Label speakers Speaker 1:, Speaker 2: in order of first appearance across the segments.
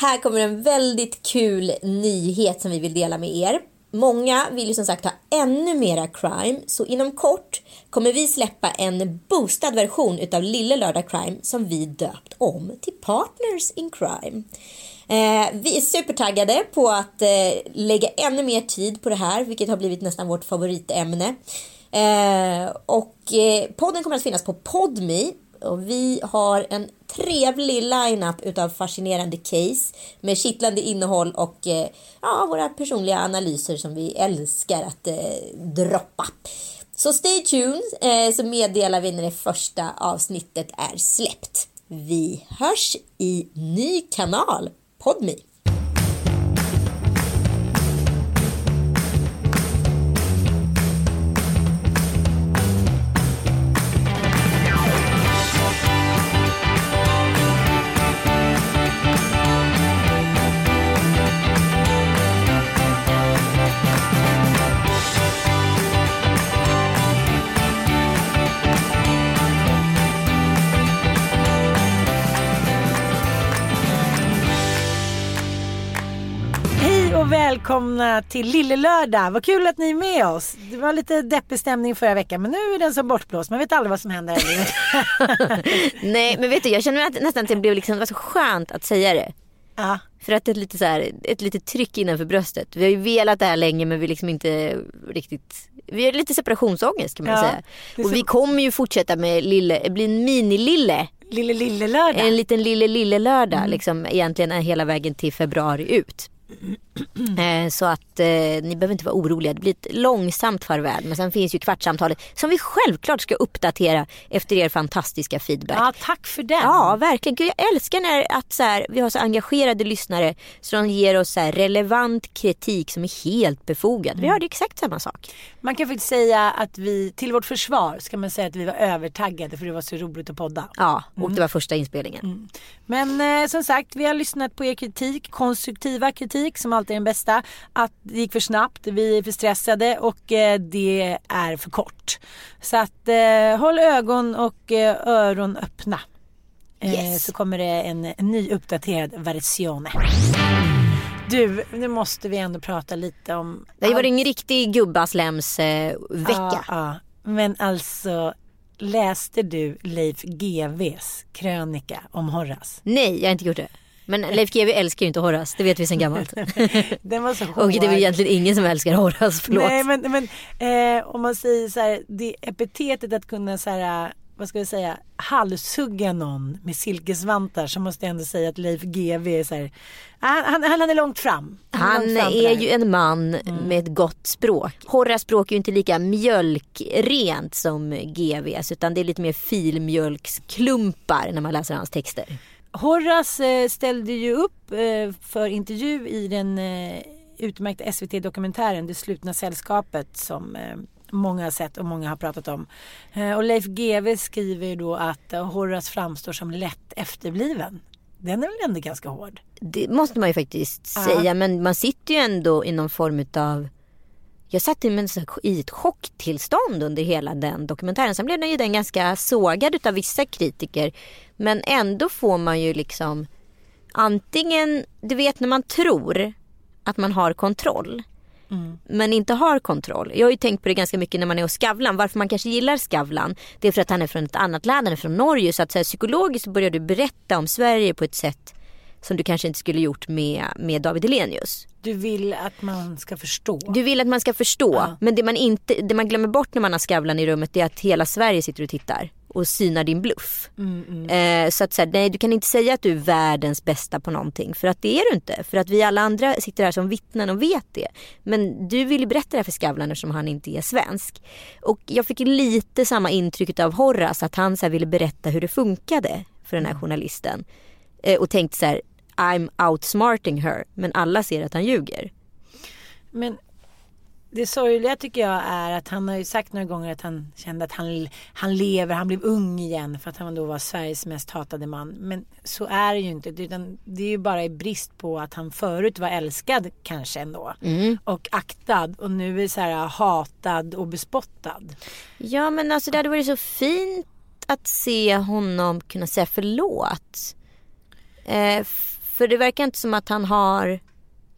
Speaker 1: Här kommer en väldigt kul nyhet som vi vill dela med er. Många vill ju som sagt ha ännu mera crime, så inom kort kommer vi släppa en boostad version utav Lille Lördag Crime som vi döpt om till Partners in Crime. Eh, vi är supertaggade på att eh, lägga ännu mer tid på det här, vilket har blivit nästan vårt favoritämne. Eh, och eh, podden kommer att finnas på Podme och vi har en trevlig line-up utav fascinerande case med kittlande innehåll och eh, ja, våra personliga analyser som vi älskar att eh, droppa. Så stay tuned eh, så meddelar vi när det första avsnittet är släppt. Vi hörs i ny kanal,
Speaker 2: Podmi. Välkomna till Lille Lördag. Vad kul att ni är med oss. Det var lite deppig stämning förra veckan men nu är den som bortblåst. Man vet aldrig vad som händer.
Speaker 1: Nej, men vet du, jag känner att nästan att det blev liksom, det var så skönt att säga det.
Speaker 2: ja.
Speaker 1: För att det är ett lite, så här, ett litet tryck innanför bröstet. Vi har ju velat det här länge men vi liksom inte riktigt... Vi har lite separationsångest kan man
Speaker 2: Ja,
Speaker 1: säga. Och
Speaker 2: så-
Speaker 1: vi kommer ju fortsätta med lille, bli en mini-lille.
Speaker 2: Lille Lille Lördag.
Speaker 1: En liten lille lille lördag
Speaker 2: Mm.
Speaker 1: liksom egentligen hela vägen till februari ut. Eh, Så att eh, ni behöver inte vara oroliga. Det blir ett långsamt farväl. Men sen finns ju kvartssamtalet som vi självklart ska uppdatera efter er fantastiska feedback.
Speaker 2: Ja, tack för den.
Speaker 1: Ja, verkligen. Gud, jag älskar när att så här, vi har så engagerade lyssnare som ger oss så här, relevant kritik som är helt befogad.
Speaker 2: Mm.
Speaker 1: Vi hörde exakt samma sak.
Speaker 2: Man kan faktiskt säga att vi, till vårt försvar ska man säga att vi var övertaggade för det var så roligt att podda.
Speaker 1: Ja, och det var första inspelningen.
Speaker 2: Men eh, som sagt, vi har lyssnat på er kritik, konstruktiva kritik som alltid är den bästa. Att det gick för snabbt, vi är för stressade och eh, det är för kort. Så att eh, håll ögon och eh, öron öppna.
Speaker 1: Yes.
Speaker 2: Så kommer det en, en ny uppdaterad versione. Du, nu måste vi ändå prata lite om...
Speaker 1: Det har varit en riktig gubbaslems eh, vecka.
Speaker 2: Ja. Men alltså, läste du Leif GWs krönika om Horace?
Speaker 1: Nej, jag har inte gjort det. Men Leif GW älskar ju inte Horace, det vet vi sedan gammalt.
Speaker 2: Den var så hård.
Speaker 1: och det är väl egentligen ingen som älskar Horace, förlåt.
Speaker 2: Nej men, men eh, om man säger så här, det epitetet att kunna så här, vad ska jag säga, halshugga någon med silkesvantar så måste jag ändå säga att Leif GW är så här, han, han, han är långt fram.
Speaker 1: Han
Speaker 2: långt fram
Speaker 1: är ju en man med ett gott språk. Horace språk är ju inte lika mjölkrent som GVs utan det är lite mer filmjölksklumpar när man läser hans texter.
Speaker 2: Horace eh, ställde ju upp eh, för intervju i den eh, utmärkta SVT-dokumentären Det slutna sällskapet som många har sett och många har pratat om. Och Leif GW skriver ju då att Horace framstår som lätt efterbliven. Den är väl ändå ganska hård?
Speaker 1: Det måste man ju faktiskt
Speaker 2: Ja.
Speaker 1: säga men man sitter ju ändå i någon form utav jag satt i, en i ett chocktillstånd under hela den dokumentären. Sen blev den ju den ganska sågad utav vissa kritiker. Men ändå får man ju liksom antingen, du vet när man tror att man har kontroll. Men inte har kontroll. Jag har ju tänkt på det ganska mycket när man är hos Skavlan. Varför man kanske gillar Skavlan. Det är för att han är från ett annat land, han är från Norge. Så att så här, psykologiskt börjar du berätta om Sverige på ett sätt som du kanske inte skulle gjort med, med David Elenius.
Speaker 2: Du vill att man ska förstå.
Speaker 1: Du vill att man ska förstå. Men det man, inte, det man glömmer bort när man har Skavlan i rummet är att hela Sverige sitter och tittar och synar din bluff. Eh, så att så här, nej, du kan inte säga att du är världens bästa på någonting. För att det är du inte. För att vi alla andra sitter här som vittnen och vet det. Men du vill ju berätta det här för Skavlan eftersom han inte är svensk. Och jag fick lite samma intryck av Horace. Att han så här, ville berätta hur det funkade för den här journalisten. Eh, och tänkte så här, I'm outsmarting her. Men alla ser att han ljuger.
Speaker 2: Men det sorgliga tycker jag är att han har ju sagt några gånger att han kände att han, han lever, han blev ung igen för att han då var Sveriges mest hatade man. Men så är det ju inte. Utan det är ju bara i brist på att han förut var älskad kanske ändå.
Speaker 1: Mm.
Speaker 2: Och aktad och nu är så här hatad och bespottad.
Speaker 1: Ja men alltså det hade varit så fint att se honom kunna säga förlåt. Eh, för det verkar inte som att han har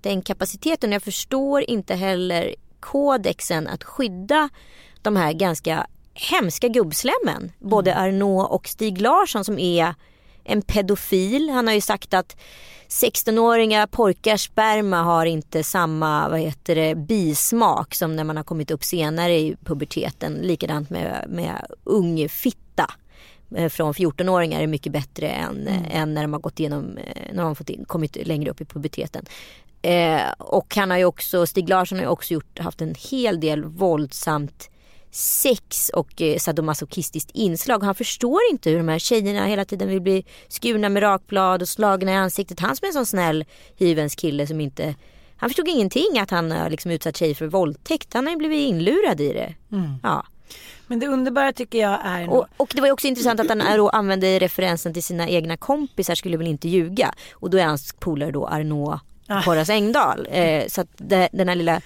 Speaker 1: den kapaciteten. Jag förstår inte heller kodexen att skydda de här ganska hemska gubbslemmen. Både
Speaker 2: Mm.
Speaker 1: Arnaud och Stig Larsson som är en pedofil. Han har ju sagt att 16-åriga pojkars sperma har inte samma vad heter det, bismak som när man har kommit upp senare i puberteten. Likadant med, med ung fitta eh, från 14-åringar är mycket bättre än, än när de har gått igenom, eh, när de har fått in, kommit längre upp i puberteten. Eh, och han har ju också, Stig Larsson har ju också gjort, haft en hel del våldsamt sex och eh, sadomasochistiskt inslag. Han förstår inte hur de här tjejerna hela tiden vill bli skurna med rakblad och slagna i ansiktet. Han som är en sån snäll hyvens kille som inte han förstod ingenting att han har liksom utsatt tjejer för våldtäkt. Han har ju blivit inlurad i det. Ja.
Speaker 2: Men det underbara tycker jag är
Speaker 1: Och, och det var ju också intressant att han använde referensen till sina egna kompisar skulle väl inte ljuga. Och då är hans polare då Arnaud
Speaker 2: Ah.
Speaker 1: Horace Engdahl. Eh, så att det, den här lilla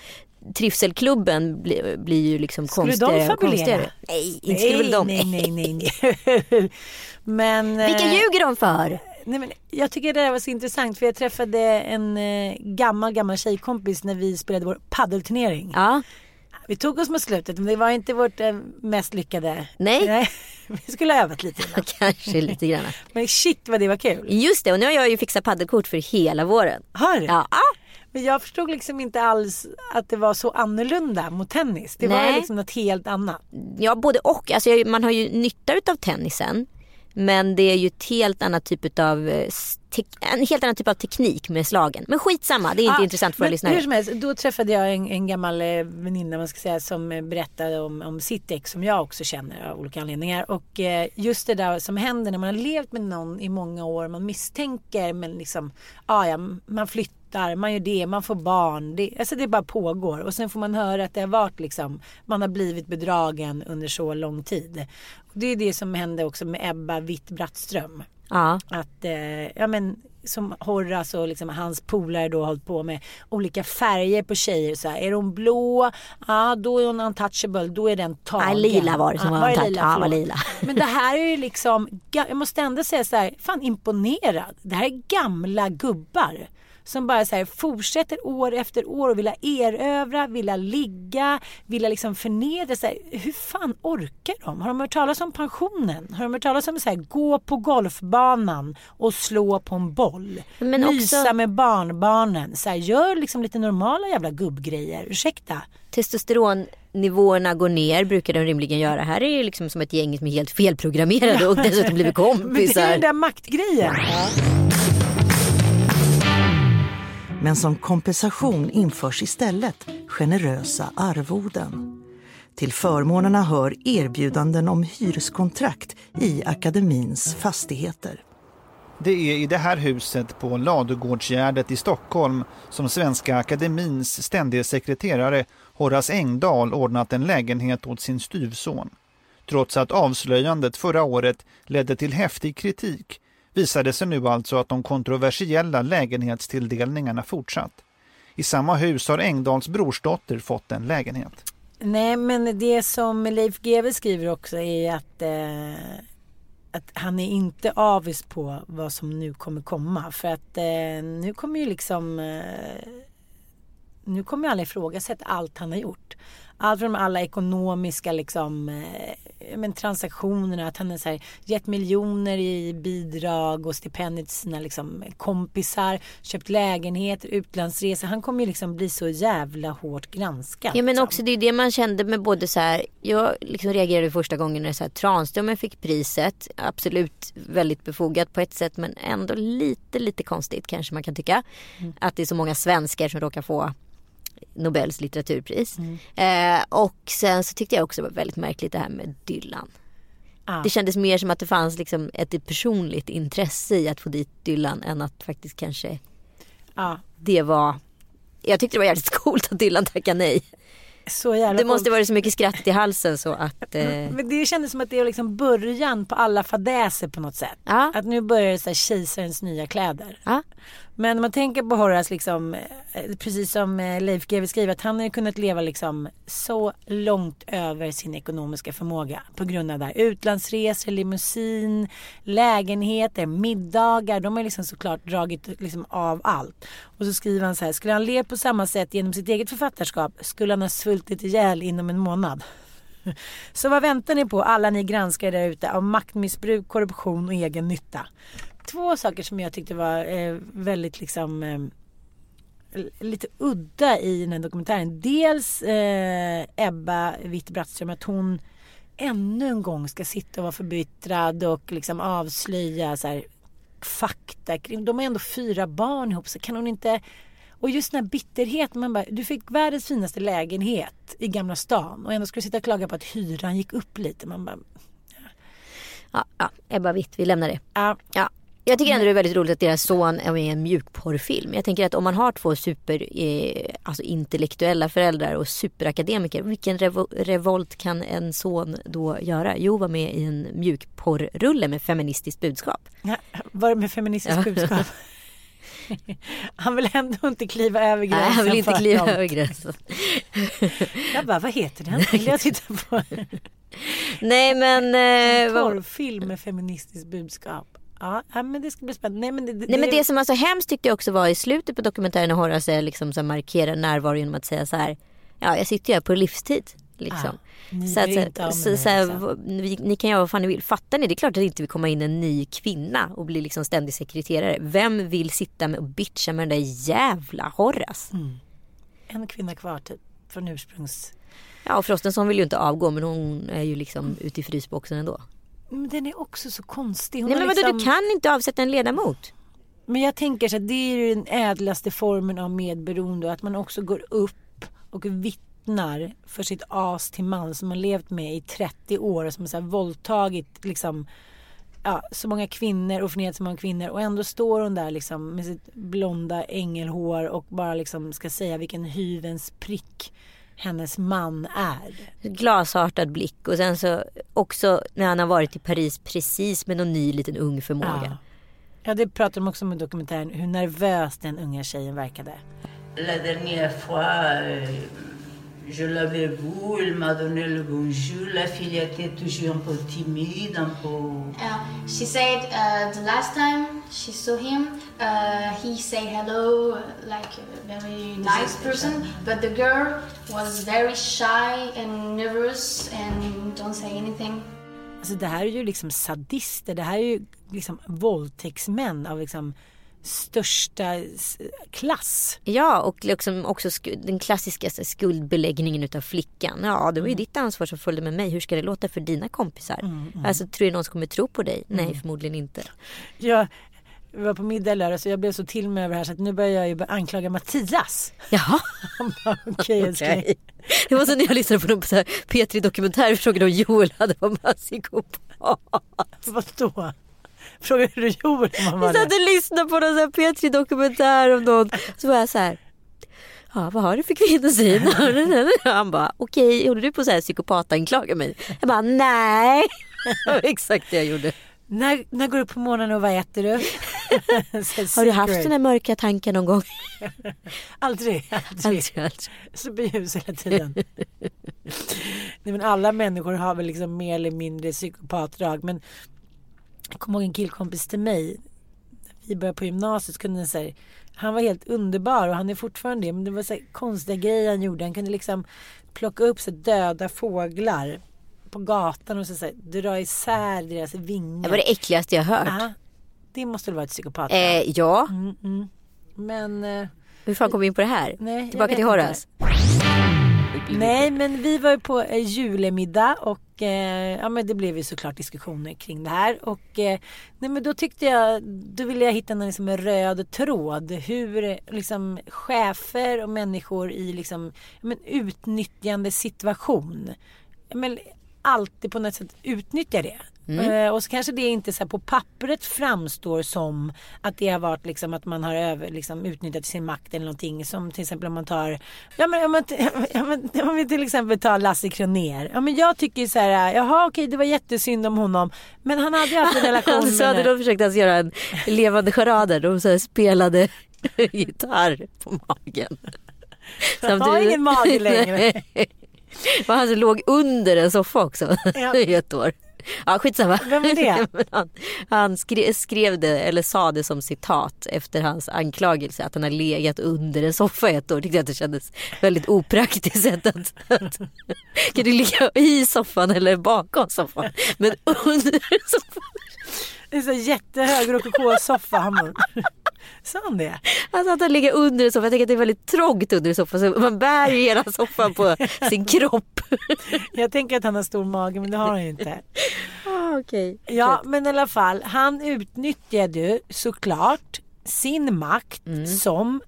Speaker 1: trivselklubben blir, blir ju liksom
Speaker 2: Skulle de
Speaker 1: konstigare och
Speaker 2: fabulera?
Speaker 1: konstigare. Nej, inte skulle väl de.
Speaker 2: Nej, nej, nej, nej. men,
Speaker 1: Vilka
Speaker 2: eh,
Speaker 1: ljuger de för?
Speaker 2: Nej, men jag tycker det där var så intressant för jag träffade en eh, gammal, gammal tjejkompis när vi spelade vår paddelturnering.
Speaker 1: Ja,
Speaker 2: Vi tog oss mot slutet men det var inte vårt eh, mest lyckade.
Speaker 1: Nej.
Speaker 2: Vi skulle ha övat lite innan.
Speaker 1: kanske lite grann.
Speaker 2: Men shit vad det var kul.
Speaker 1: Just det, och nu har jag ju fixat paddelkort för hela våren.
Speaker 2: Har du?
Speaker 1: Ja,
Speaker 2: Men jag förstod liksom inte alls att det var så annorlunda mot tennis. Det var
Speaker 1: Nej.
Speaker 2: liksom något helt annat.
Speaker 1: ja både och. Alltså, man har ju nytta av tennisen. Men det är ju ett helt annat typ av eh, en helt annan typ av teknik med slagen. Men skitsamma, det är inte
Speaker 2: Ah,
Speaker 1: intressant för
Speaker 2: men
Speaker 1: lyssnare.
Speaker 2: Hur som helst, då träffade jag en, en gammal eh, väninna man ska säga, som eh, berättade om, om sitt ex som jag också känner av olika anledningar. Och eh, just det där som händer när man har levt med någon i många år, man misstänker men liksom, ah, ja, man flyttar, man gör det, man får barn. Det, alltså det bara pågår och sen får man höra att det har varit liksom, man har blivit bedragen under så lång tid. Och det är det som hände också med Ebba Witt-Brattström
Speaker 1: Ja.
Speaker 2: att eh, ja men som Horace och liksom hans polare då hållit på med olika färger på tjejer. Så här, är hon blå, ja då är hon untouchable, då är den tagen.
Speaker 1: Ja, lila var det som var
Speaker 2: det
Speaker 1: untouch- ja, var lila.
Speaker 2: Men det här är ju liksom, jag måste ändå säga så här, fan imponerad. Det här är gamla gubbar. Som bara så här, fortsätter år efter år och vilja erövra, vilja ligga, vilja liksom förnedra. Så här, hur fan orkar de? Har de hört talas om pensionen? Har de hört talas om så här, gå på golfbanan och slå på en boll?
Speaker 1: Men
Speaker 2: Mysa
Speaker 1: också-
Speaker 2: med barnbarnen. Så här, gör liksom lite normala jävla gubbgrejer. Ursäkta.
Speaker 1: Testosteronnivåerna går ner brukar de rimligen göra. Här är det liksom som ett gäng som är helt felprogrammerade och dessutom blivit
Speaker 2: Men det är
Speaker 1: kompisar.
Speaker 2: den där maktgrejen.
Speaker 3: Men som kompensation införs istället generösa arvoden. Till förmånerna hör erbjudanden om hyreskontrakt i akademins fastigheter.
Speaker 4: Det är i det här huset på Ladugårdsgärdet i Stockholm som Svenska Akademins ständige sekreterare Horace Engdahl ordnat en lägenhet åt sin styvson. Trots att avslöjandet förra året ledde till häftig kritik visade sig nu alltså att de kontroversiella lägenhetstilldelningarna fortsatt. I samma hus har Engdahls brorsdotter fått en lägenhet.
Speaker 2: Nej men det som Leif GW skriver också är att, eh, att han är inte avis på vad som nu kommer komma. För att eh, nu kommer ju liksom eh, nu kommer ju alla ifrågasätta allt han har gjort. Allt från alla ekonomiska liksom, eh, men transaktionerna, att han har så här, gett miljoner i bidrag och stipendier till sina liksom, kompisar, köpt lägenheter, utlandsresor. Han kommer ju liksom bli så jävla hårt granskad.
Speaker 1: Ja men
Speaker 2: liksom.
Speaker 1: också det är det man kände med både så här. Jag liksom reagerade första gången när så här, Tranströmer fick priset. Absolut väldigt befogat på ett sätt men ändå lite lite konstigt kanske man kan tycka. Att det är så många svenskar som råkar få Nobels litteraturpris. Eh, och sen så tyckte jag också det var väldigt märkligt det här med Dylan. Ja. Det kändes mer som att det fanns liksom ett personligt intresse i att få dit Dylan än att faktiskt kanske ja. det var jag tyckte det var jävligt coolt att Dylan tackade nej. Så jävla det måste varit så mycket skratt i halsen så att... Eh...
Speaker 2: Men det kändes som att det är liksom början på alla fadäser på något sätt. Ja. Att nu börjar det så här kejsarens nya kläder. Men om man tänker på Horace, liksom, eh, precis som eh, Leif GW skriver, att han har kunnat leva liksom så långt över sin ekonomiska förmåga på grund av det här. Utlandsresor, limousin, lägenheter, middagar. De har liksom såklart dragit liksom av allt. Och så skriver han så här, skulle han leva på samma sätt genom sitt eget författarskap skulle han ha svultit ihjäl inom en månad. Så vad väntar ni på alla ni granskare där ute av maktmissbruk, korruption och egen nytta? Två saker som jag tyckte var eh, väldigt liksom eh, lite udda i den här dokumentären. Dels eh, Ebba Witt-Brattström att hon ännu en gång ska sitta och vara förbittrad och liksom avslöja så här, fakta. De har ändå fyra barn ihop så kan hon inte och just den här bitterheten. Man bara, du fick världens finaste lägenhet i Gamla stan och ändå ska du sitta och klaga på att hyran gick upp lite. Man bara,
Speaker 1: ja. Ja, ja, Ebba Witt, vi lämnar det. Ja. ja. Jag tycker ändå det är väldigt roligt att deras son är med i en mjukporrfilm. Jag tänker att om man har två super eh, alltså intellektuella föräldrar och superakademiker. Vilken revo revolt kan en son då göra? Jo, vara med i en mjukporrulle med feministiskt budskap.
Speaker 2: Ja, var det med feministiskt ja. budskap? Han vill ändå inte kliva över gränsen.
Speaker 1: Nej, han vill inte kliva över gränsen.
Speaker 2: jag bara, vad heter den? Vill jag titta på?
Speaker 1: Nej men...
Speaker 2: Eh, Porrfilm med feministiskt budskap. Ja, men det ska bli spännande. Nej, men det,
Speaker 1: det, Nej, men det som var så hemskt tyckte jag också var i slutet på dokumentären när Horace liksom så markerar närvaro genom att säga så här. Ja, jag sitter ju här på livstid. Liksom. Ah, så att, så, så, här, ni, ni kan göra vad fan ni vill. Fattar ni? Det är klart att det inte vill komma in en ny kvinna och bli liksom ständig sekreterare. Vem vill sitta med och bitcha med den där jävla Horace? Mm.
Speaker 2: En kvinna kvar typ från ursprungs...
Speaker 1: Ja, och Frostenson vill ju inte avgå men hon är ju liksom ute i frysboxen ändå.
Speaker 2: Men den är också så konstig. Hon
Speaker 1: Nej men liksom... vadå, du kan inte avsätta en ledamot.
Speaker 2: Men jag tänker så att det är den ädlaste formen av medberoende. Att man också går upp och vittnar för sitt as till man som man levt med i 30 år. Som har våldtagit liksom, ja, så många kvinnor och förnedrat så många kvinnor. Och ändå står hon där liksom, med sitt blonda ängelhår och bara liksom ska säga vilken hyvens prick hennes man är.
Speaker 1: Glasartad blick och sen så också när han har varit i Paris precis med någon ny liten ung förmåga.
Speaker 2: Ja, ja det pratar de också om i dokumentären hur nervös den unga tjejen verkade. La dernière fois, euh, je l'avais vu, il m'a donné le bonjour. La fille était toujours un peu timide, un peu... Uh, she said uh, the last time she saw him, uh, he said hello like a very nice person, but the girl was very shy and nervous and don't say anything. Alltså det här är ju liksom sadister, det här är ju liksom våldtäktsmän av liksom största klass.
Speaker 1: Ja och liksom också den klassiska skuldbeläggningen utav flickan. Ja det var ju mm. ditt ansvar som följde med mig. Hur ska det låta för dina kompisar? Mm, mm. Alltså tror du någon som kommer tro på dig? Nej mm. förmodligen inte.
Speaker 2: Ja, vi var på middag lördag så jag blev så till med över det här så att nu börjar jag ju anklaga Mattias.
Speaker 1: Jaha.
Speaker 2: Okej okay, okay.
Speaker 1: Det var så när jag lyssnade på någon P3 dokumentär och frågade om Joel hade varit psykopat.
Speaker 2: Vadå? Frågade du Joel om han
Speaker 1: var Vi satt och lyssnade på någon P3 dokumentär om någon. Så var jag så här. Ja, vad har du för kvinnosyn? Han bara, okej, okay, håller du på att psykopatanklaga mig? Jag bara, nej. Det var exakt det jag gjorde.
Speaker 2: När, när går du upp på morgonen och vad äter du?
Speaker 1: har du haft sådana mörka tankar någon gång?
Speaker 2: aldrig, aldrig. aldrig, aldrig. Superljus hela tiden. Nej, men alla människor har väl liksom mer eller mindre psykopatdrag. Men jag kommer ihåg en killkompis till mig. Vi började på gymnasiet så kunde jag säga han var helt underbar och han är fortfarande det. Men det var så konstiga grejer han gjorde. Han kunde liksom plocka upp så döda fåglar på gatan och så, så dra isär deras vingar.
Speaker 1: Det var det äckligaste jag hört. Ja,
Speaker 2: det måste väl vara ett psykopat?
Speaker 1: Eh, ja.
Speaker 2: Mm, mm. Men... Eh,
Speaker 1: Hur fan kom vi in på det här? Nej, Tillbaka till Horace.
Speaker 2: Nej, men vi var ju på eh, julemiddag och eh, ja, men det blev ju såklart diskussioner kring det här. Och eh, nej, men då tyckte jag, då ville jag hitta en liksom, röd tråd. Hur liksom, chefer och människor i liksom, men, utnyttjande situation men, alltid på något sätt utnyttjar det. Eh, och så kanske det inte så på pappret framstår som att det har varit liksom att man har över, liksom, utnyttjat sin makt eller någonting. Som till exempel om man tar, ja men om man, ja, men, om vi till exempel tar Lasse Kronér. Ja men jag tycker så här, jaha okej det var jättesynd om honom. Men han hade ju haft en relation
Speaker 1: Han
Speaker 2: med henne.
Speaker 1: de försökte alltså göra en levande charader. De så spelade gitarr på magen.
Speaker 2: Han har ingen mage längre.
Speaker 1: Och han låg under en soffa också
Speaker 2: Ja.
Speaker 1: i ett år. Ja skitsamma.
Speaker 2: Vem är det?
Speaker 1: Han han skrev, skrev det eller sa det som citat efter hans anklagelse att han har legat under en soffa i ett år. Tyckte jag att det kändes väldigt opraktiskt sätt att, att kan du ligga i soffan eller bakom soffan? Men under soffan.
Speaker 2: Det är så jättehög rokokosoffa. Sa han det?
Speaker 1: Alltså att han ligger under en soffa. Jag tänker att det är väldigt trångt under en soffa så man bär ju hela soffan på sin kropp.
Speaker 2: Jag tänker att han har stor mage men det har han ju inte.
Speaker 1: Ah, okay.
Speaker 2: Ja men i alla fall han utnyttjade ju såklart sin makt som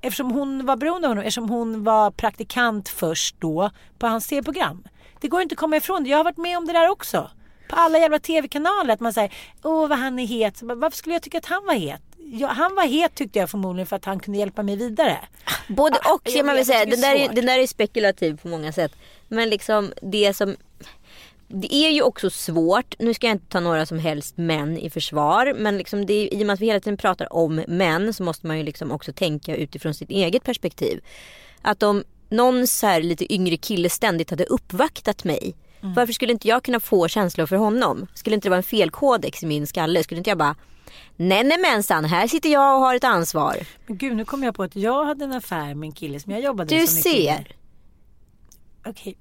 Speaker 2: eftersom hon var beroende av honom eftersom hon var praktikant först då på hans tv-program. Det går inte att komma ifrån det. Jag har varit med om det där också. På alla jävla tv-kanaler att man säger åh vad han är het. Varför skulle jag tycka att han var het? Ja, han var het tyckte jag förmodligen för att han kunde hjälpa mig vidare.
Speaker 1: Både och
Speaker 2: jag
Speaker 1: kan man väl
Speaker 2: jag
Speaker 1: säga. Den där, är, den där är spekulativ på många sätt. Men liksom det som det är ju också svårt, nu ska jag inte ta några som helst män i försvar, men liksom det är, i och med att vi hela tiden pratar om män så måste man ju liksom också tänka utifrån sitt eget perspektiv. Att om någon så här lite yngre kille ständigt hade uppvaktat mig,
Speaker 2: Mm.
Speaker 1: varför skulle inte jag kunna få känslor för honom? Skulle inte det vara en felkodex i min skalle? Skulle inte jag bara, nej nej mensan, här sitter jag och har ett ansvar.
Speaker 2: Men gud nu kom jag på att jag hade en affär med en kille som jag jobbade
Speaker 1: Du
Speaker 2: mycket med.
Speaker 1: ser.
Speaker 2: Okej.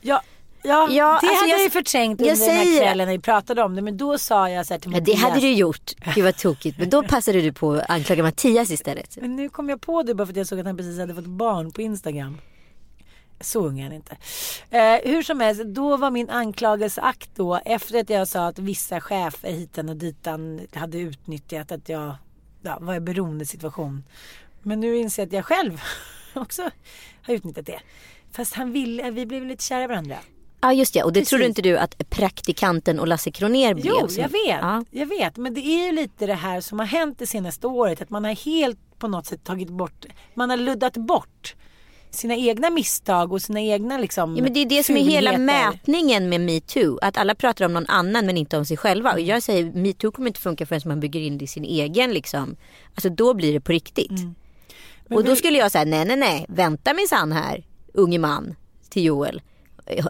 Speaker 2: Ja, ja,
Speaker 1: Ja,
Speaker 2: det
Speaker 1: alltså
Speaker 2: hade
Speaker 1: jag-
Speaker 2: jag ju förträngt under den här
Speaker 1: säger-
Speaker 2: kvällen när vi pratade om det. Men då sa jag så här till
Speaker 1: Ja, det
Speaker 2: Mattias.
Speaker 1: hade du gjort. Gud vad tokigt. Men då passade du på att anklaga Mattias istället.
Speaker 2: Men nu kom jag på det bara för att jag såg att han precis hade fått barn på Instagram. Så ung är han inte. Eh, hur som helst, då var min anklagelseakt då efter att jag sa att vissa chefer hitan och ditan hade utnyttjat att jag ja, var i beroendesituation. Men nu inser jag att jag själv också har utnyttjat det. Fast han ville, vi blev lite kära i varandra.
Speaker 1: Ja just det, och det
Speaker 2: Precis.
Speaker 1: tror inte du att praktikanten och Lasse Kronér blev?
Speaker 2: Jo, jag vet.
Speaker 1: Ja.
Speaker 2: Jag vet. Men det är ju lite det här som har hänt det senaste året. Att man har helt på något sätt tagit bort, man har luddat bort sina egna misstag och sina egna liksom
Speaker 1: Ja, men det är det som är hela mätningen med metoo. Att alla pratar om någon annan men inte om sig själva. Och jag säger metoo kommer inte funka förrän man bygger in det i sin egen liksom. Alltså då blir det på riktigt.
Speaker 2: Mm.
Speaker 1: och då skulle jag säga nej nej nej, vänta minsann här unge man till Joel.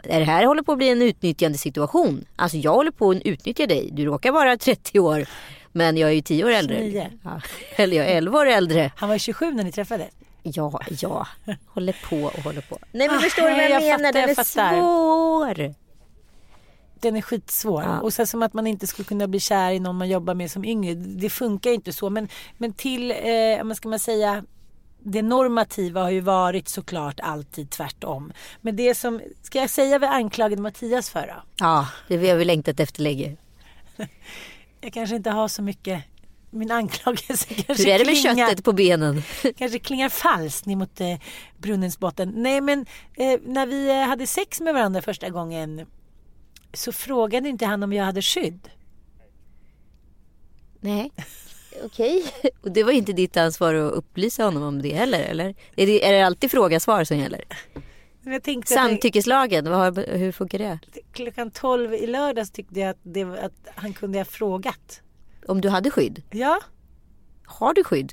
Speaker 1: Är det här håller på att bli en utnyttjande situation? Alltså jag håller på att utnyttja dig. Du råkar vara 30 år men jag är ju 10 år äldre.
Speaker 2: 29.
Speaker 1: Ja. Eller jag är 11 år äldre.
Speaker 2: Han var 27 när ni träffades.
Speaker 1: Ja, ja. Håller på och håller på. Nej men
Speaker 2: Ah,
Speaker 1: förstår du vad jag,
Speaker 2: jag
Speaker 1: menar?
Speaker 2: fattar,
Speaker 1: Den är
Speaker 2: jag
Speaker 1: svår.
Speaker 2: Den är skitsvår.
Speaker 1: Ja.
Speaker 2: Och sen som att man inte skulle kunna bli kär i någon man jobbar med som yngre. Det funkar ju inte så. Men, men till, eh, ska man säga, det normativa har ju varit såklart alltid tvärtom. Men det som, ska jag säga vad jag anklagade Mattias för då?
Speaker 1: Ja, det har vi längtat efter länge.
Speaker 2: Jag kanske inte har så mycket min anklagelse kanske
Speaker 1: Hur är det med
Speaker 2: klingar,
Speaker 1: köttet på benen?
Speaker 2: kanske klingar falskt ner mot eh, brunnens botten. Nej men eh, när vi eh, hade sex med varandra första gången så frågade inte han om jag hade skydd.
Speaker 1: Nej. Okej. Och det var inte ditt ansvar att upplysa honom om det heller, eller? Är det, är det alltid fråga-svar som gäller?
Speaker 2: Jag
Speaker 1: Samtyckeslagen, vad har, hur funkar det?
Speaker 2: klockan 12 i lördags tyckte jag att, det, att han kunde ha frågat.
Speaker 1: Om du hade skydd?
Speaker 2: Ja,
Speaker 1: Har du skydd?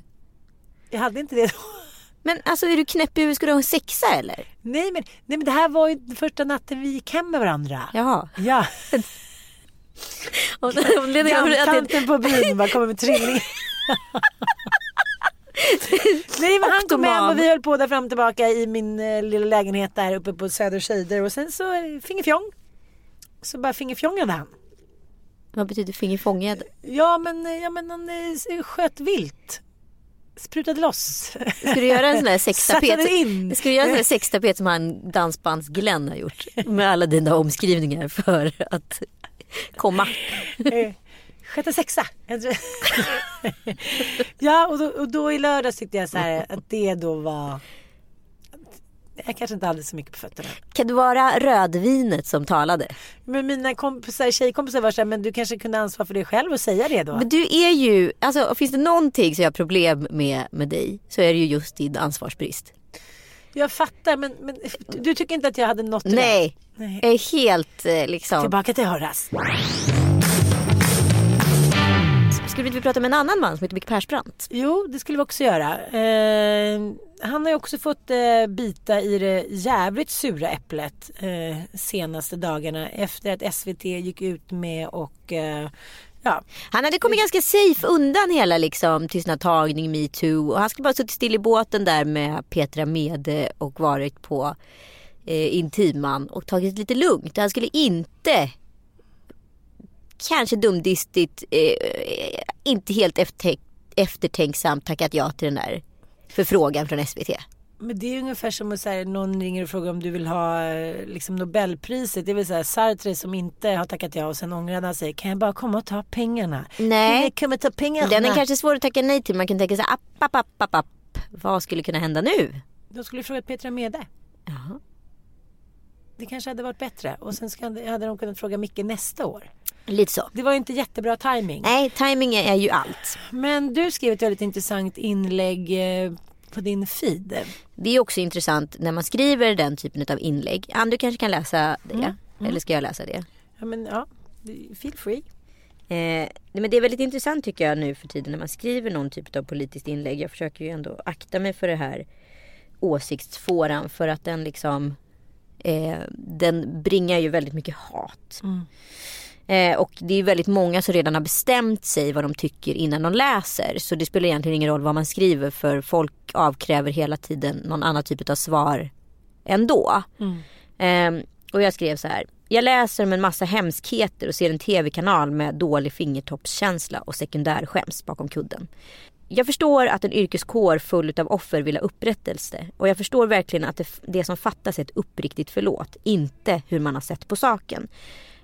Speaker 2: jag hade inte det då.
Speaker 1: Men alltså är du knäpp i huvudet? Ska du ha en sexa eller?
Speaker 2: Nej men, nej men det här var ju första natten vi gick hem med varandra.
Speaker 1: Jaha.
Speaker 2: Ja, tanten på byn bara kommer med trilling. Nej men han kom hem och vi höll på där fram och tillbaka i min eh, lilla lägenhet där uppe på Söder Tjejder och sen så eh, fingerfjong. Så bara fingerfjongade han.
Speaker 1: Vad betyder fingerfångad?
Speaker 2: Ja men, ja, men han eh, sköt vilt. Sprutade loss.
Speaker 1: Ska du göra en sån där
Speaker 2: in.
Speaker 1: sextapet? Ska du göra en sån där sextapet som han dansbands-Glenn har gjort? Med alla dina omskrivningar för att komma.
Speaker 2: Eh, Sjätte sexa. Ja och då, och då i lördags tyckte jag så här att det då var jag kanske inte hade så mycket på fötterna.
Speaker 1: Kan det vara rödvinet som talade?
Speaker 2: Men mina kompisar, tjejkompisar var så här, men du kanske kunde ansvara för det själv och säga det då?
Speaker 1: Men du är ju, alltså finns det någonting som jag har problem med med dig så är det ju just din ansvarsbrist.
Speaker 2: Jag fattar men, men du tycker inte att jag hade något
Speaker 1: Nej, Nej. jag är helt eh, liksom.
Speaker 2: Tillbaka till Horace.
Speaker 1: Skulle vi inte prata med en annan man som heter Micke Persbrandt?
Speaker 2: Jo, det skulle vi också göra. Eh, han har ju också fått eh, bita i det jävligt sura äpplet eh, senaste dagarna efter att SVT gick ut med och eh, Ja.
Speaker 1: Han hade kommit ganska safe undan hela liksom, tystnadtagning, metoo. Och han skulle bara suttit still i båten där med Petra Mede och varit på eh, Intiman och tagit det lite lugnt. Han skulle inte kanske dumdistigt, eh, inte helt efter, eftertänksamt tackat ja till den där förfrågan från SVT.
Speaker 2: Men det är ungefär som att här, någon ringer och frågar om du vill ha eh, liksom, Nobelpriset. Det vill säga Sartre som inte har tackat ja och sen ångrar han sig. Kan jag bara komma och ta pengarna?
Speaker 1: Nej.
Speaker 2: Jag kommer ta pengarna.
Speaker 1: Den är kanske svår att tacka nej till. Man kan tänka sig app, app, app, app, app. Vad skulle kunna hända nu?
Speaker 2: De skulle frågat Petra Mede.
Speaker 1: Jaha.
Speaker 2: Det kanske hade varit bättre. Och sen hade de kunnat fråga Micke nästa år.
Speaker 1: Lite så.
Speaker 2: Det var inte jättebra timing.
Speaker 1: Nej, timing är ju allt.
Speaker 2: Men du skrev ett väldigt intressant inlägg eh, på din feed.
Speaker 1: Det är också intressant när man skriver den typen av inlägg. Ann, du kanske kan läsa det? Mm. Mm. Eller ska jag läsa det?
Speaker 2: Ja, men ja. Feel free.
Speaker 1: Eh, men det är väldigt intressant tycker jag nu för tiden när man skriver någon typ av politiskt inlägg. Jag försöker ju ändå akta mig för det här åsiktsfåran för att den liksom eh, den bringar ju väldigt mycket hat. Mm. Eh, och det är väldigt många som redan har bestämt sig vad de tycker innan de läser. Så det spelar egentligen ingen roll vad man skriver för folk avkräver hela tiden någon annan typ av svar ändå. Mm. Eh, och jag skrev så här. Jag läser om en massa hemskheter och ser en tv-kanal med dålig fingertoppskänsla och sekundärskäms bakom kudden. Jag förstår att en yrkeskår full av offer vill ha upprättelse och jag förstår verkligen att det, det som fattas är ett uppriktigt förlåt, inte hur man har sett på saken.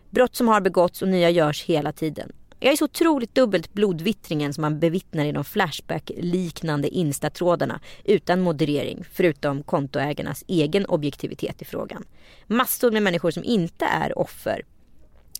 Speaker 1: Brott som har begåtts och nya görs hela tiden. Jag är så otroligt dubbelt blodvittringen som man bevittnar i de Flashback-liknande instatrådarna utan moderering förutom kontoägarnas egen objektivitet i frågan. Massor med människor som inte är offer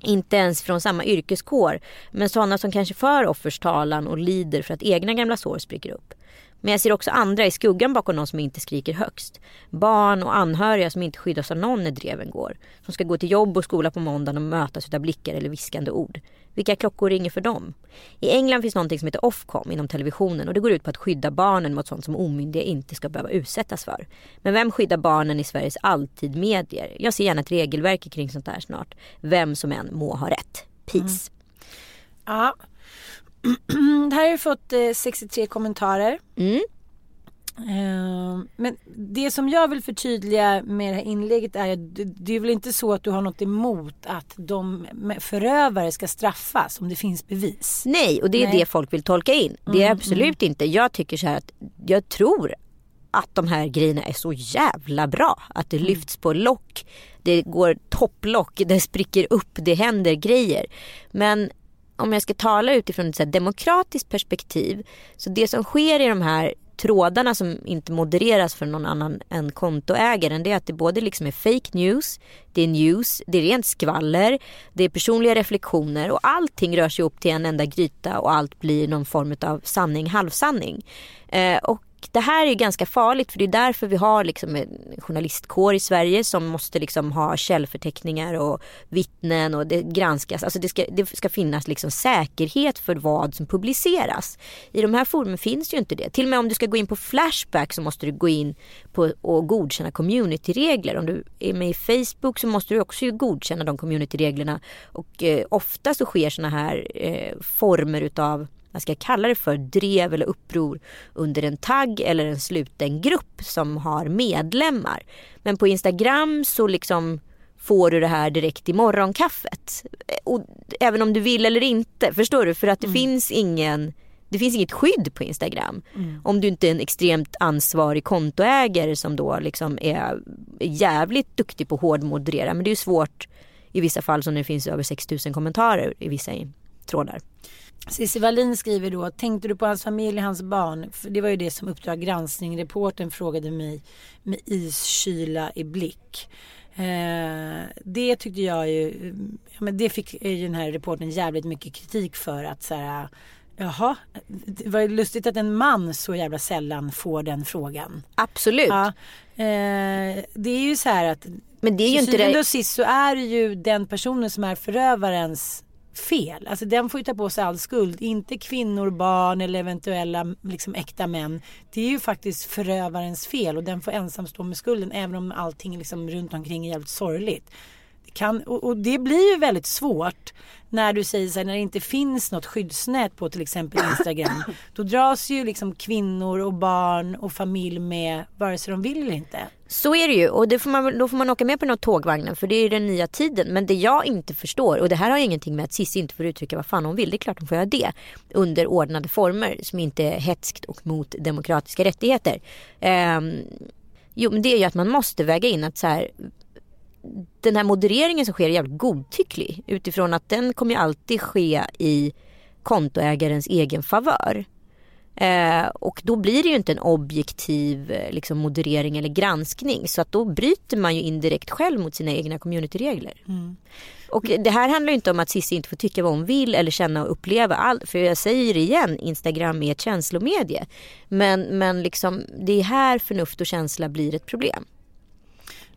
Speaker 1: inte ens från samma yrkeskår, men sådana som kanske för offers talan och lider för att egna gamla sår spricker upp. Men jag ser också andra i skuggan bakom någon som inte skriker högst. Barn och anhöriga som inte skyddas av någon när dreven går. Som ska gå till jobb och skola på måndagen och mötas av blickar eller viskande ord. Vilka klockor ringer för dem? I England finns något som heter Ofcom inom televisionen och det går ut på att skydda barnen mot sånt som omyndiga inte ska behöva utsättas för. Men vem skyddar barnen i Sveriges alltid medier? Jag ser gärna ett regelverk kring sånt här snart. Vem som än må ha rätt. Peace. Mm.
Speaker 2: Ja, det här har ju fått eh, 63 kommentarer.
Speaker 1: Mm.
Speaker 2: Uh, men det som jag vill förtydliga med det här inlägget är att det, är väl inte så att du har något emot att de förövare ska straffas om det finns bevis?
Speaker 1: Nej, och det är Nej. det folk vill tolka in. Det är mm, absolut mm. inte. Jag tycker så här att jag tror att de här grejerna är så jävla bra. Att det mm. lyfts på lock, det går topplock, det spricker upp, det händer grejer. Men om jag ska tala utifrån ett demokratiskt perspektiv. Så det som sker i de här trådarna som inte modereras för någon annan än kontoägaren det är att det både liksom är fake news, det är news, det är rent skvaller, det är personliga reflektioner och allting rör sig upp till en enda gryta och allt blir någon form av sanning, halvsanning. Eh, och det här är ganska farligt för det är därför vi har liksom en journalistkår i Sverige som måste liksom ha källförteckningar och vittnen och det granskas. Alltså det ska, det ska finnas liksom säkerhet för vad som publiceras. I de här forumen finns ju inte det. Till och med om du ska gå in på Flashback så måste du gå in på och godkänna communityregler. Om du är med i Facebook så måste du också godkänna de communityreglerna och eh, ofta så sker sådana här eh, former utav vad ska jag kalla det för, drev eller uppror under en tagg eller en sluten grupp som har medlemmar. Men på Instagram så liksom får du det här direkt i morgonkaffet. Och även om du vill eller inte, förstår du? För att det mm. finns ingen det finns inget skydd på Instagram. Mm. Om du inte är en extremt ansvarig kontoägare som då liksom är jävligt duktig på att hårdmoderera. Men det är svårt i vissa fall som det finns över 6000 kommentarer i vissa trådar.
Speaker 2: Cissi Wallin skriver då, tänkte du på hans familj, hans barn? För det var ju det som Uppdrag granskning, reporten frågade mig med iskyla i blick. Eh, det tyckte jag ju, ja, men det fick ju den här reporten jävligt mycket kritik för att så här, Jaha, det var lustigt att en man så jävla sällan får den frågan.
Speaker 1: Absolut.
Speaker 2: Ja, eh, det är ju så här att
Speaker 1: Men det är ju inte det.
Speaker 2: och sist så är det ju den personen som är förövarens fel. Alltså den får ju ta på sig all skuld. Inte kvinnor, barn eller eventuella liksom, äkta män. Det är ju faktiskt förövarens fel och den får ensam stå med skulden även om allting liksom runt omkring är jävligt sorgligt. Kan, och, och det blir ju väldigt svårt när du säger så här, när det inte finns något skyddsnät på till exempel Instagram. Då dras ju liksom kvinnor och barn och familj med vare sig de vill eller inte.
Speaker 1: Så är det ju och det får man, då får man åka med på den här tågvagnen för det är den nya tiden. Men det jag inte förstår och det här har ingenting med att Cissi inte får uttrycka vad fan hon vill. Det är klart hon får göra det under ordnade former som inte är hetskt och mot demokratiska rättigheter. Ehm, jo men det är ju att man måste väga in att så här den här modereringen som sker är jävligt godtycklig utifrån att den kommer alltid ske i kontoägarens egen favör. Eh, och då blir det ju inte en objektiv eh, liksom, moderering eller granskning. Så att då bryter man ju indirekt själv mot sina egna communityregler. Och det här handlar ju inte om att Cissi inte får tycka vad hon vill eller känna och uppleva allt. För jag säger det igen, Instagram är ett känslomedie. Men, men liksom, det är här förnuft och känsla blir ett problem.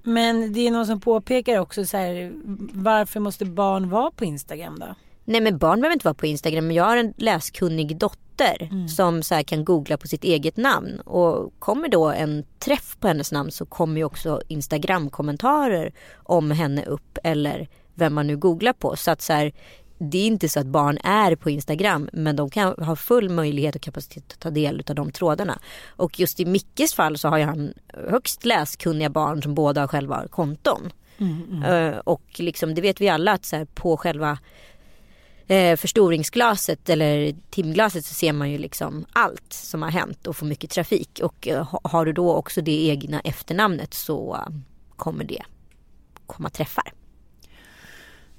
Speaker 2: Men det är någon som påpekar också så här, varför måste barn vara på Instagram då?
Speaker 1: Nej men barn behöver inte vara på Instagram. Men jag har en läskunnig dotter som så kan googla på sitt eget namn. Och kommer då en träff på hennes namn så kommer ju också Instagram-kommentarer om henne upp. Eller vem man nu googlar på. Så att så här, det är inte så att barn är på Instagram men de kan ha full möjlighet och kapacitet att ta del av de trådarna. Och just i Mickes fall så har ju han högst läskunniga barn som båda själva har konton. Eh, och liksom, det vet vi alla att så här, på själva eh, förstoringsglaset eller timglaset så ser man ju liksom allt som har hänt och får mycket trafik. Och eh, ha- har du då också det egna efternamnet så kommer det komma träffar.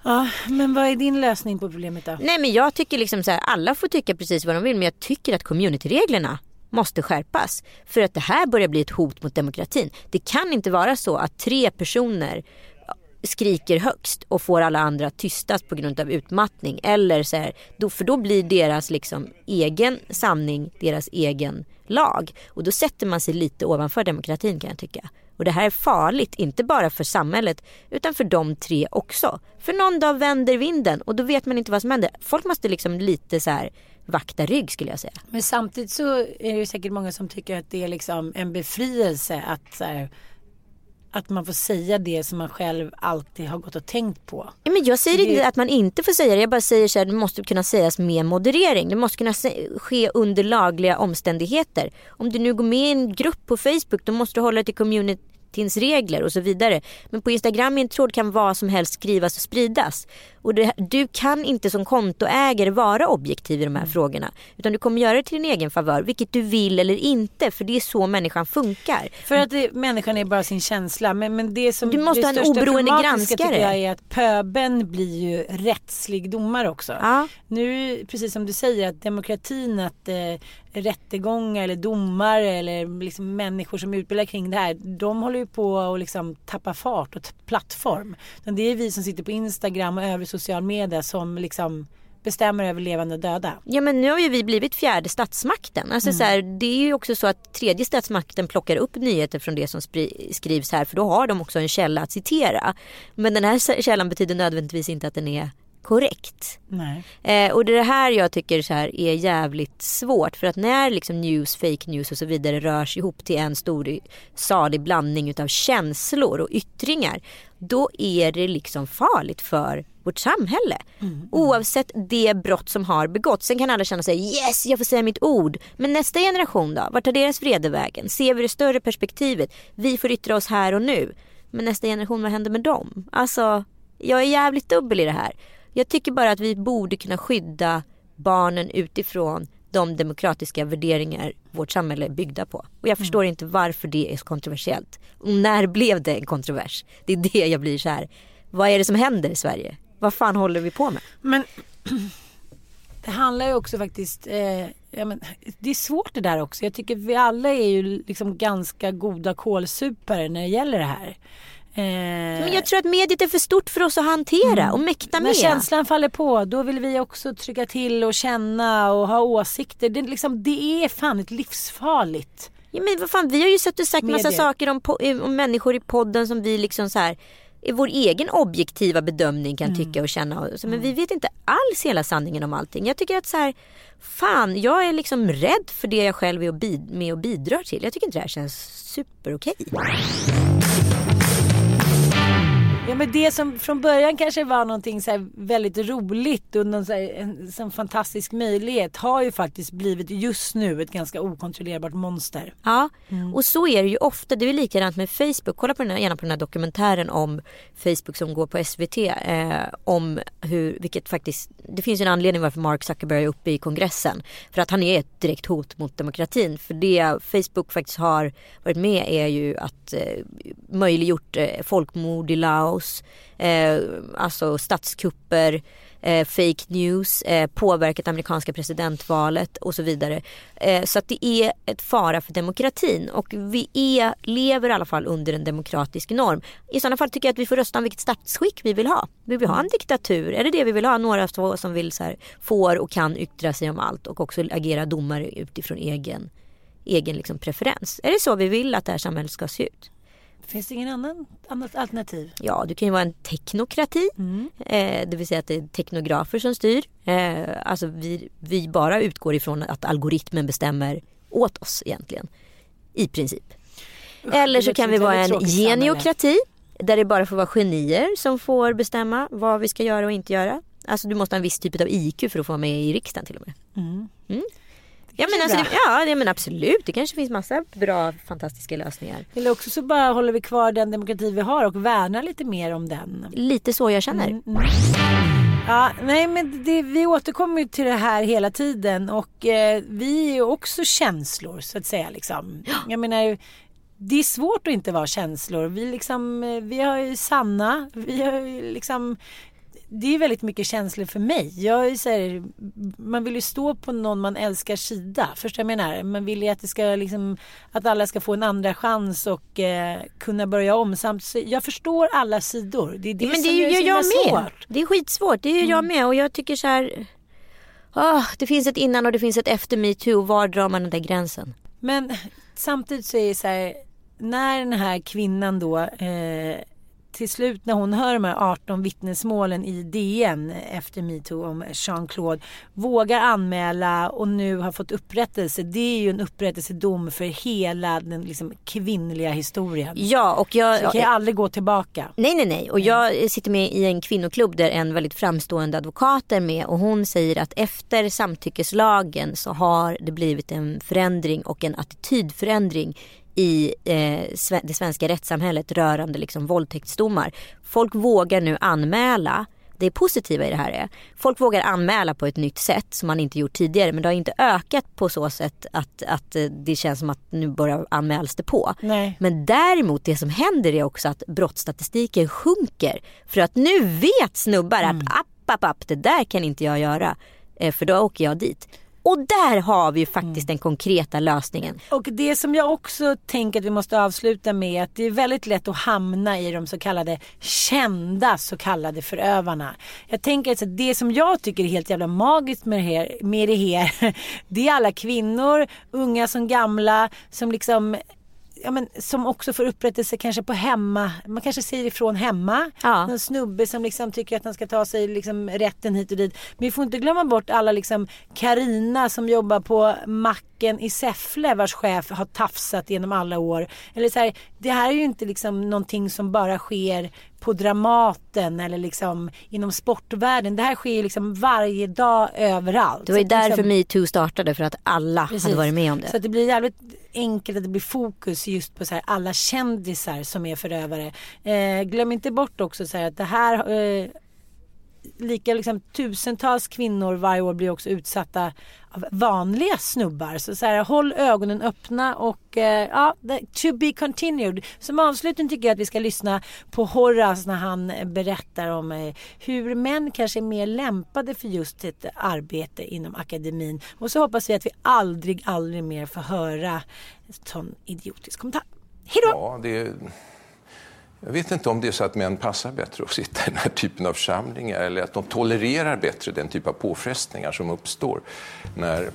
Speaker 2: Ja, men vad är din lösning på problemet då?
Speaker 1: Nej men jag tycker liksom så här, alla får tycka precis vad de vill men jag tycker att communityreglerna måste skärpas. För att det här börjar bli ett hot mot demokratin. Det kan inte vara så att tre personer skriker högst och får alla andra tystas på grund av utmattning. Eller så här, då, för då blir deras liksom egen sanning deras egen lag. Och då sätter man sig lite ovanför demokratin kan jag tycka. Och det här är farligt, inte bara för samhället utan för de tre också. För någon dag vänder vinden och då vet man inte vad som händer. Folk måste liksom lite så här vakta rygg skulle jag säga.
Speaker 2: Men samtidigt så är det säkert många som tycker att det är liksom en befrielse att så här, att man får säga det som man själv alltid har gått och tänkt på.
Speaker 1: Ja, men jag säger
Speaker 2: Det-
Speaker 1: inte att man inte får säga det. Jag bara säger så här, det måste kunna sägas med moderering. Det måste kunna ske under lagliga omständigheter. Om du nu går med i en grupp på Facebook då måste du hålla dig till communityns regler och så vidare. Men på Instagram i en tråd kan vad som helst skrivas och spridas. Och det, du kan inte som kontoägare vara objektiv i de här frågorna. Utan du kommer göra det till din egen favör. Vilket du vill eller inte. För det är så människan funkar.
Speaker 2: För att det, människan är bara sin känsla. Men, men det som
Speaker 1: Du måste
Speaker 2: det
Speaker 1: ha en oberoende granskare.
Speaker 2: jag är att pöben blir ju rättslig domare också.
Speaker 1: Ja.
Speaker 2: Nu, precis som du säger, att demokratin, att eh, rättegångar eller domare eller liksom människor som utbildar kring det här, de håller ju på att liksom tappa fart och plattform. Men det är vi som sitter på Instagram och övrig social media som liksom bestämmer över levande och döda.
Speaker 1: Ja men nu har ju vi blivit fjärde statsmakten. Alltså, så här, det är ju också så att tredje statsmakten plockar upp nyheter från det som skrivs här för då har de också en källa att citera. Men den här källan betyder nödvändigtvis inte att den är korrekt. Eh, och det är det här jag tycker så här är jävligt svårt. För att när liksom news, fake news och så vidare rörs ihop till en stor salig blandning utav känslor och yttringar. Då är det liksom farligt för vårt samhälle. Oavsett det brott som har begåtts. Sen kan alla känna sig yes jag får säga mitt ord. Men nästa generation då? Vart tar deras vrede vägen? Ser vi det större perspektivet? Vi får yttra oss här och nu. Men nästa generation, vad händer med dem? Alltså, jag är jävligt dubbel i det här. Jag tycker bara att vi borde kunna skydda barnen utifrån de demokratiska värderingar vårt samhälle är byggda på. Och jag förstår inte varför det är så kontroversiellt. Och när blev det en kontrovers? Det är det jag blir så här. Vad är det som händer i Sverige? Vad fan håller vi på med?
Speaker 2: Men Det handlar ju också faktiskt, eh, ja, men, det är svårt det där också. Jag tycker vi alla är ju liksom ganska goda kålsupare när det gäller det här.
Speaker 1: Eh, men jag tror att mediet är för stort för oss att hantera mm. och mäkta med.
Speaker 2: När känslan faller på då vill vi också trycka till och känna och ha åsikter. Det, liksom, det är fan ett livsfarligt.
Speaker 1: Ja, men vad fan, vi har ju sett och sagt massa saker om, om människor i podden som vi liksom så här i vår egen objektiva bedömning kan mm. tycka och känna. Men mm. vi vet inte alls hela sanningen om allting. Jag tycker att så här, fan jag är liksom rädd för det jag själv är med och bidrar till. Jag tycker inte det här känns superokej.
Speaker 2: Ja men det som från början kanske var någonting så väldigt roligt och någon så här, en sån fantastisk möjlighet har ju faktiskt blivit just nu ett ganska okontrollerbart monster.
Speaker 1: Ja mm. och så är det ju ofta. Det är likadant med Facebook. Kolla på den här, gärna på den här dokumentären om Facebook som går på SVT. Eh, om hur, vilket faktiskt, det finns en anledning varför Mark Zuckerberg är uppe i kongressen. För att han är ett direkt hot mot demokratin. För det Facebook faktiskt har varit med är ju att eh, möjliggjort eh, folkmord i Laos kaos, eh, alltså statskupper, eh, fake news, eh, påverkat amerikanska presidentvalet och så vidare. Eh, så att det är ett fara för demokratin och vi är, lever i alla fall under en demokratisk norm. I sådana fall tycker jag att vi får rösta om vilket statsskick vi vill ha. Vill vi ha en diktatur? Är det det vi vill ha? Några som vill så här, får och kan yttra sig om allt och också agera domare utifrån egen, egen liksom preferens. Är det så vi vill att det här samhället ska se ut?
Speaker 2: Finns det ingen annan, annat alternativ?
Speaker 1: Ja, det kan ju vara en teknokrati. Mm. Eh, det vill säga att det är teknografer som styr. Eh, alltså vi, vi bara utgår ifrån att algoritmen bestämmer åt oss egentligen. I princip. Eller så kan vi vara en geniokrati. Där det bara får vara genier som får bestämma vad vi ska göra och inte göra. Alltså du måste ha en viss typ av IQ för att få vara med i riksdagen till och med. Mm. Mm. Ja men, alltså, ja, ja men absolut, det kanske finns massa bra fantastiska lösningar.
Speaker 2: Eller också så bara håller vi kvar den demokrati vi har och värnar lite mer om den.
Speaker 1: Lite så jag känner. Mm, mm.
Speaker 2: Ja, nej men det, vi återkommer ju till det här hela tiden och eh, vi är ju också känslor så att säga liksom. Ja. Jag menar det är svårt att inte vara känslor. Vi, liksom, eh, vi har ju Sanna, vi har ju liksom det är väldigt mycket känslor för mig. Jag är så här, man vill ju stå på någon man älskar sida. Förstår jag menar? Man vill ju att, det ska liksom, att alla ska få en andra chans och eh, kunna börja om. Samt, jag förstår alla sidor. Det är det
Speaker 1: Men
Speaker 2: det
Speaker 1: som
Speaker 2: gör
Speaker 1: jag med. Svårt. Det är skitsvårt. Det är mm. jag med. Och jag tycker så här. Oh, det finns ett innan och det finns ett efter metoo. Var drar man den där gränsen?
Speaker 2: Men samtidigt så är det så här. När den här kvinnan då eh, till slut när hon hör de här 18 vittnesmålen i DN efter metoo om Jean-Claude vågar anmäla och nu har fått upprättelse. Det är ju en upprättelsedom för hela den liksom kvinnliga historien.
Speaker 1: Ja och jag...
Speaker 2: Så kan jag aldrig gå tillbaka.
Speaker 1: Nej nej nej och jag sitter med i en kvinnoklubb där en väldigt framstående advokat är med och hon säger att efter samtyckeslagen så har det blivit en förändring och en attitydförändring i eh, det svenska rättssamhället rörande liksom våldtäktsdomar. Folk vågar nu anmäla det positiva i det här är folk vågar anmäla på ett nytt sätt som man inte gjort tidigare men det har inte ökat på så sätt att, att det känns som att nu börjar anmäls det på.
Speaker 2: Nej.
Speaker 1: Men däremot det som händer är också att brottsstatistiken sjunker för att nu vet snubbar mm. att app, app, app, det där kan inte jag göra eh, för då åker jag dit. Och där har vi ju faktiskt mm. den konkreta lösningen.
Speaker 2: Och det som jag också tänker att vi måste avsluta med är att det är väldigt lätt att hamna i de så kallade kända så kallade förövarna. Jag tänker att det som jag tycker är helt jävla magiskt med det här, med det här det är alla kvinnor, unga som gamla, som liksom ja, men, som också får upprättelse kanske på hemma. Man kanske säger ifrån hemma. Ja. Någon snubbe som liksom tycker att han ska ta sig liksom rätten hit och dit. Men vi får inte glömma bort alla liksom Karina som jobbar på macken i Säffle vars chef har tafsat genom alla år. Eller så här, det här är ju inte liksom någonting som bara sker på Dramaten eller liksom inom sportvärlden. Det här sker liksom varje dag överallt.
Speaker 1: Det var ju därför liksom, metoo startade för att alla precis, hade varit med om det.
Speaker 2: Så det blir jävligt enkelt att det blir fokus just på så här, alla kändisar som är förövare. Eh, glöm inte bort också så här, att det här eh, lika liksom, tusentals kvinnor varje år blir också utsatta av vanliga snubbar. Så, så här, håll ögonen öppna och eh, ja, to be continued. Som avslutning tycker jag att vi ska lyssna på Horace när han berättar om eh, hur män kanske är mer lämpade för just ett arbete inom akademin. Och så hoppas vi att vi aldrig, aldrig mer får höra en sån idiotisk kommentar. Hej då!
Speaker 5: Ja, det jag vet inte om det är så att män passar bättre att sitta i den här typen av församlingar eller att de tolererar bättre den typ av påfrestningar som uppstår när,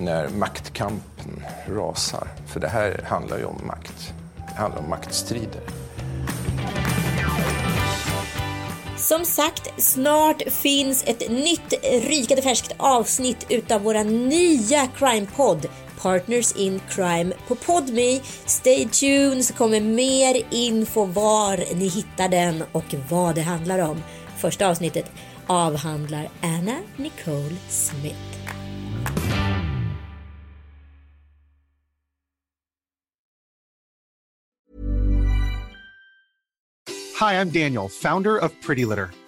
Speaker 5: när maktkampen rasar. För det här handlar ju om makt. Det handlar om maktstrider.
Speaker 1: Som sagt, snart finns ett nytt rykande färskt avsnitt utav våra nya crime-podd Partners in Crime på Podme. Stay tuned så kommer mer info var ni hittar den och vad det handlar om. Första avsnittet avhandlar Anna Nicole Smith.
Speaker 6: Hi, I'm Daniel, founder of Pretty Litter.